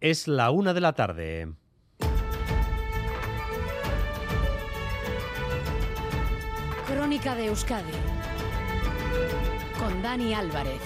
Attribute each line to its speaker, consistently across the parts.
Speaker 1: Es la una de la tarde.
Speaker 2: Crónica de Euskadi con Dani Álvarez.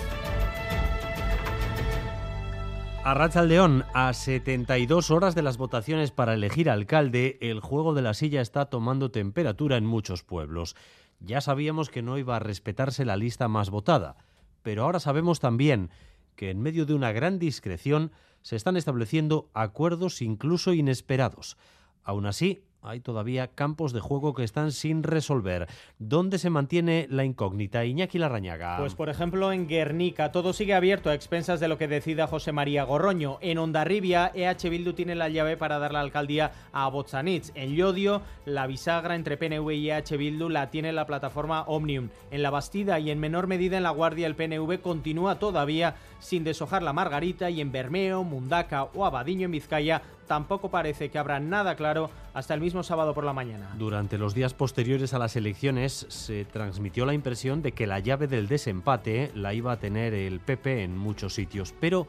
Speaker 1: A León, a 72 horas de las votaciones para elegir alcalde, el juego de la silla está tomando temperatura en muchos pueblos. Ya sabíamos que no iba a respetarse la lista más votada, pero ahora sabemos también que en medio de una gran discreción se están estableciendo acuerdos incluso inesperados. Aún así, hay todavía campos de juego que están sin resolver. ¿Dónde se mantiene la incógnita? Iñaki Larrañaga.
Speaker 3: Pues por ejemplo en Guernica todo sigue abierto a expensas de lo que decida José María Gorroño. En Ondarribia, EH Bildu tiene la llave para dar la alcaldía a Botzanitz. En Llodio, la bisagra entre PNV y EH Bildu la tiene la plataforma Omnium. En La Bastida y en menor medida en La Guardia el PNV continúa todavía sin deshojar la Margarita y en Bermeo, Mundaca o Abadiño en Vizcaya tampoco parece que habrá nada claro hasta el mismo sábado por la mañana.
Speaker 1: Durante los días posteriores a las elecciones se transmitió la impresión de que la llave del desempate la iba a tener el PP en muchos sitios, pero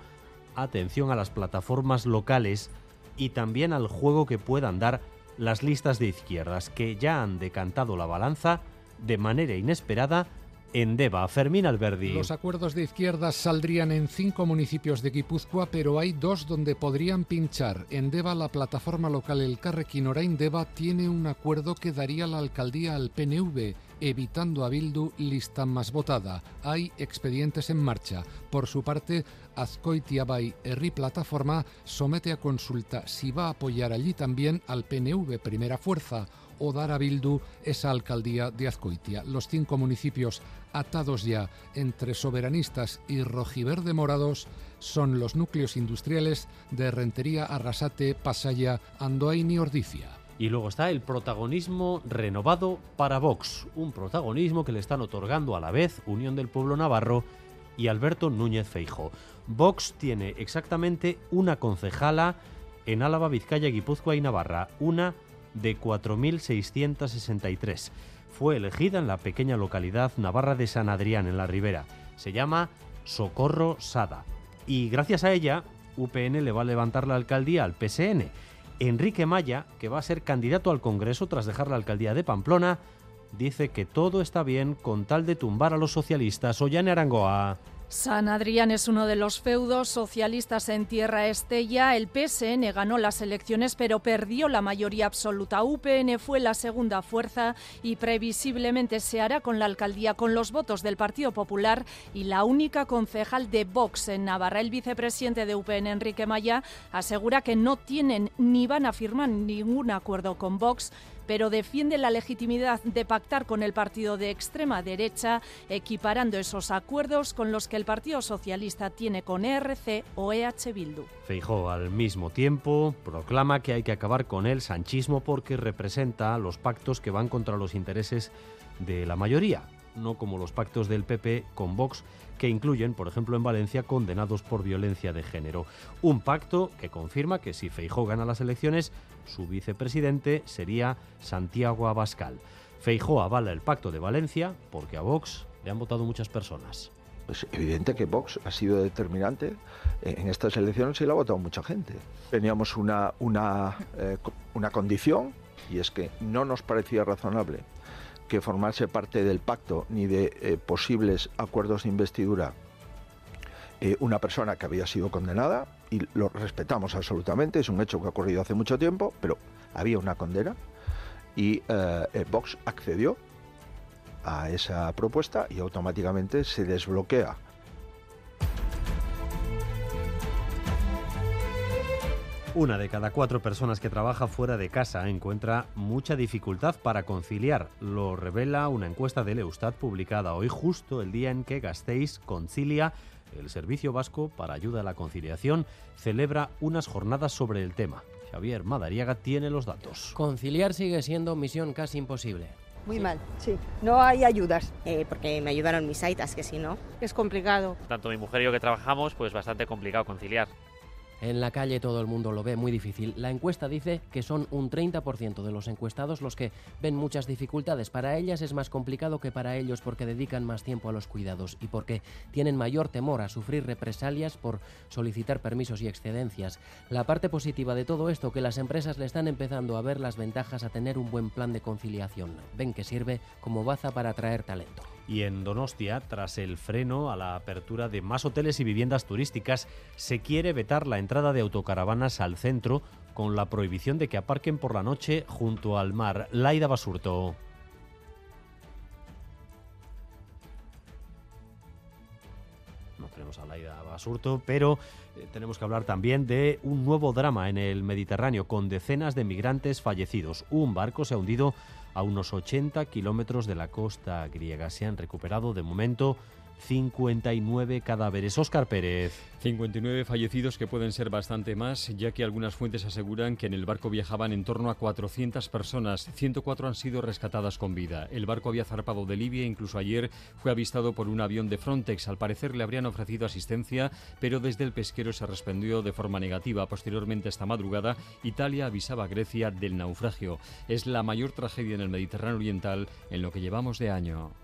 Speaker 1: atención a las plataformas locales y también al juego que puedan dar las listas de izquierdas que ya han decantado la balanza de manera inesperada en Deva. Fermín Alberdi.
Speaker 4: Los acuerdos de izquierdas saldrían en cinco municipios de Guipúzcoa, pero hay dos donde podrían pinchar. En Deva, la plataforma local El Carrequín Orain Deva tiene un acuerdo que daría la alcaldía al PNV evitando a Bildu lista más votada. Hay expedientes en marcha. Por su parte, Azcoitia Bay Erri Plataforma somete a consulta si va a apoyar allí también al PNV Primera Fuerza o dar a Bildu esa alcaldía de Azcoitia. Los cinco municipios atados ya entre soberanistas y rojiverde morados son los núcleos industriales de Rentería, Arrasate, Pasaya, Andoain y Ordicia.
Speaker 1: Y luego está el protagonismo renovado para Vox, un protagonismo que le están otorgando a la vez Unión del Pueblo Navarro y Alberto Núñez Feijo. Vox tiene exactamente una concejala en Álava, Vizcaya, Guipúzcoa y Navarra, una de 4.663. Fue elegida en la pequeña localidad navarra de San Adrián, en la Ribera. Se llama Socorro Sada. Y gracias a ella, UPN le va a levantar la alcaldía al PSN. Enrique Maya, que va a ser candidato al Congreso tras dejar la alcaldía de Pamplona, dice que todo está bien con tal de tumbar a los socialistas. Ollane Arangoa.
Speaker 5: San Adrián es uno de los feudos socialistas en Tierra Estella. El PSN ganó las elecciones pero perdió la mayoría absoluta. UPN fue la segunda fuerza y previsiblemente se hará con la alcaldía con los votos del Partido Popular y la única concejal de Vox en Navarra. El vicepresidente de UPN, Enrique Maya, asegura que no tienen ni van a firmar ningún acuerdo con Vox pero defiende la legitimidad de pactar con el partido de extrema derecha, equiparando esos acuerdos con los que el Partido Socialista tiene con ERC o EH Bildu.
Speaker 1: Feijó al mismo tiempo proclama que hay que acabar con el sanchismo porque representa los pactos que van contra los intereses de la mayoría, no como los pactos del PP con Vox que incluyen, por ejemplo, en Valencia, condenados por violencia de género. Un pacto que confirma que si Feijó gana las elecciones, su vicepresidente sería Santiago Abascal. Feijó avala el pacto de Valencia porque a Vox le han votado muchas personas.
Speaker 6: Es evidente que Vox ha sido determinante en estas elecciones y lo ha votado mucha gente. Teníamos una, una, eh, una condición y es que no nos parecía razonable que formase parte del pacto ni de eh, posibles acuerdos de investidura eh, una persona que había sido condenada y lo respetamos absolutamente, es un hecho que ha ocurrido hace mucho tiempo, pero había una condena y eh, Vox accedió a esa propuesta y automáticamente se desbloquea
Speaker 1: Una de cada cuatro personas que trabaja fuera de casa encuentra mucha dificultad para conciliar. Lo revela una encuesta del Eustat publicada hoy justo el día en que Gasteiz concilia el Servicio Vasco para Ayuda a la Conciliación celebra unas jornadas sobre el tema. Javier Madariaga tiene los datos.
Speaker 7: Conciliar sigue siendo misión casi imposible.
Speaker 8: Muy mal, sí. No hay ayudas.
Speaker 9: Eh, porque me ayudaron mis aitas, que si no.
Speaker 8: Es complicado.
Speaker 10: Tanto mi mujer y yo que trabajamos, pues bastante complicado conciliar.
Speaker 7: En la calle todo el mundo lo ve muy difícil. La encuesta dice que son un 30% de los encuestados los que ven muchas dificultades. Para ellas es más complicado que para ellos porque dedican más tiempo a los cuidados y porque tienen mayor temor a sufrir represalias por solicitar permisos y excedencias. La parte positiva de todo esto que las empresas le están empezando a ver las ventajas a tener un buen plan de conciliación. Ven que sirve como baza para atraer talento.
Speaker 1: Y en Donostia, tras el freno a la apertura de más hoteles y viviendas turísticas, se quiere vetar la entrada de autocaravanas al centro con la prohibición de que aparquen por la noche junto al mar. Laida Basurto. No tenemos a Laida Basurto, pero eh, tenemos que hablar también de un nuevo drama en el Mediterráneo con decenas de migrantes fallecidos. Un barco se ha hundido a unos 80 kilómetros de la costa griega. Se han recuperado de momento 59 cadáveres. Óscar Pérez.
Speaker 9: 59 fallecidos que pueden ser bastante más, ya que algunas fuentes aseguran que en el barco viajaban en torno a 400 personas. 104 han sido rescatadas con vida. El barco había zarpado de Libia e incluso ayer fue avistado por un avión de Frontex. Al parecer le habrían ofrecido asistencia, pero desde el pesquero se respondió de forma negativa. Posteriormente, esta madrugada, Italia avisaba a Grecia del naufragio. Es la mayor tragedia en el Mediterráneo Oriental en lo que llevamos de año.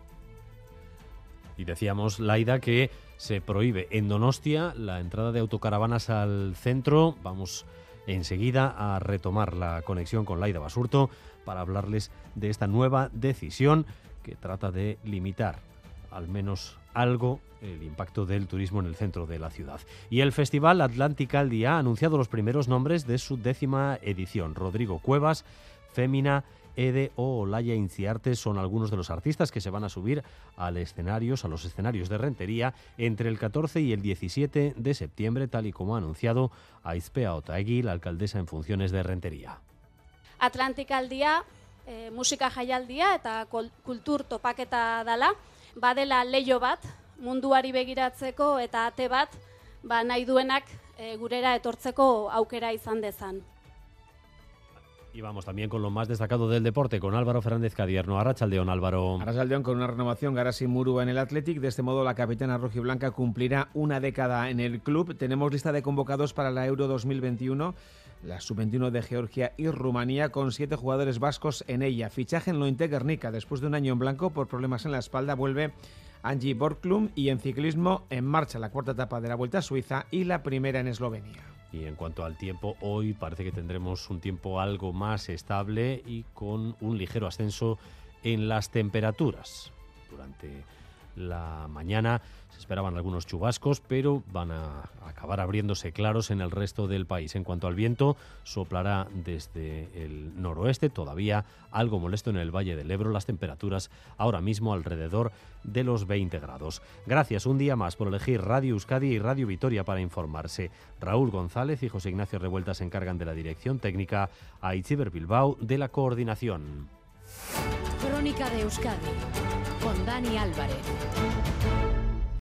Speaker 1: Y decíamos, Laida, que se prohíbe en Donostia la entrada de autocaravanas al centro. Vamos enseguida a retomar la conexión con Laida Basurto para hablarles de esta nueva decisión que trata de limitar al menos algo el impacto del turismo en el centro de la ciudad. Y el Festival Atlántica al Día ha anunciado los primeros nombres de su décima edición. Rodrigo Cuevas, Fémina, Ede o Olaya Inciarte son algunos de los artistas que se van a subir al escenarios, a los escenarios de Rentería entre el 14 y el 17 de septiembre, tal y como ha anunciado Aizpea Otaegui, la alcaldesa en funciones de Rentería.
Speaker 10: Atlántica al día, eh, musika jaialdia eta kultur topaketa dala, badela leio bat, munduari begiratzeko eta ate bat, ba nahi duenak e, gurera etortzeko aukera izan dezan.
Speaker 1: Y vamos también con lo más destacado del deporte, con Álvaro Fernández Cadierno. Arrachaldeón, Álvaro.
Speaker 11: Arrachaldeón con una renovación Garasi Murúa en el Athletic. De este modo, la capitana rojiblanca cumplirá una década en el club. Tenemos lista de convocados para la Euro 2021 la sub-21 de Georgia y Rumanía, con siete jugadores vascos en ella. Fichaje en Lointe Guernica. Después de un año en blanco por problemas en la espalda, vuelve Angie Borklum y en ciclismo en marcha la cuarta etapa de la Vuelta a Suiza y la primera en Eslovenia.
Speaker 1: Y en cuanto al tiempo, hoy parece que tendremos un tiempo algo más estable y con un ligero ascenso en las temperaturas. Durante la mañana se esperaban algunos chubascos, pero van a acabar abriéndose claros en el resto del país. En cuanto al viento, soplará desde el noroeste, todavía algo molesto en el Valle del Ebro, las temperaturas ahora mismo alrededor de los 20 grados. Gracias un día más por elegir Radio Euskadi y Radio Vitoria para informarse. Raúl González y José Ignacio Revuelta se encargan de la dirección técnica, a Itziber Bilbao de la coordinación.
Speaker 2: Crónica de Euskadi con Dani Álvarez.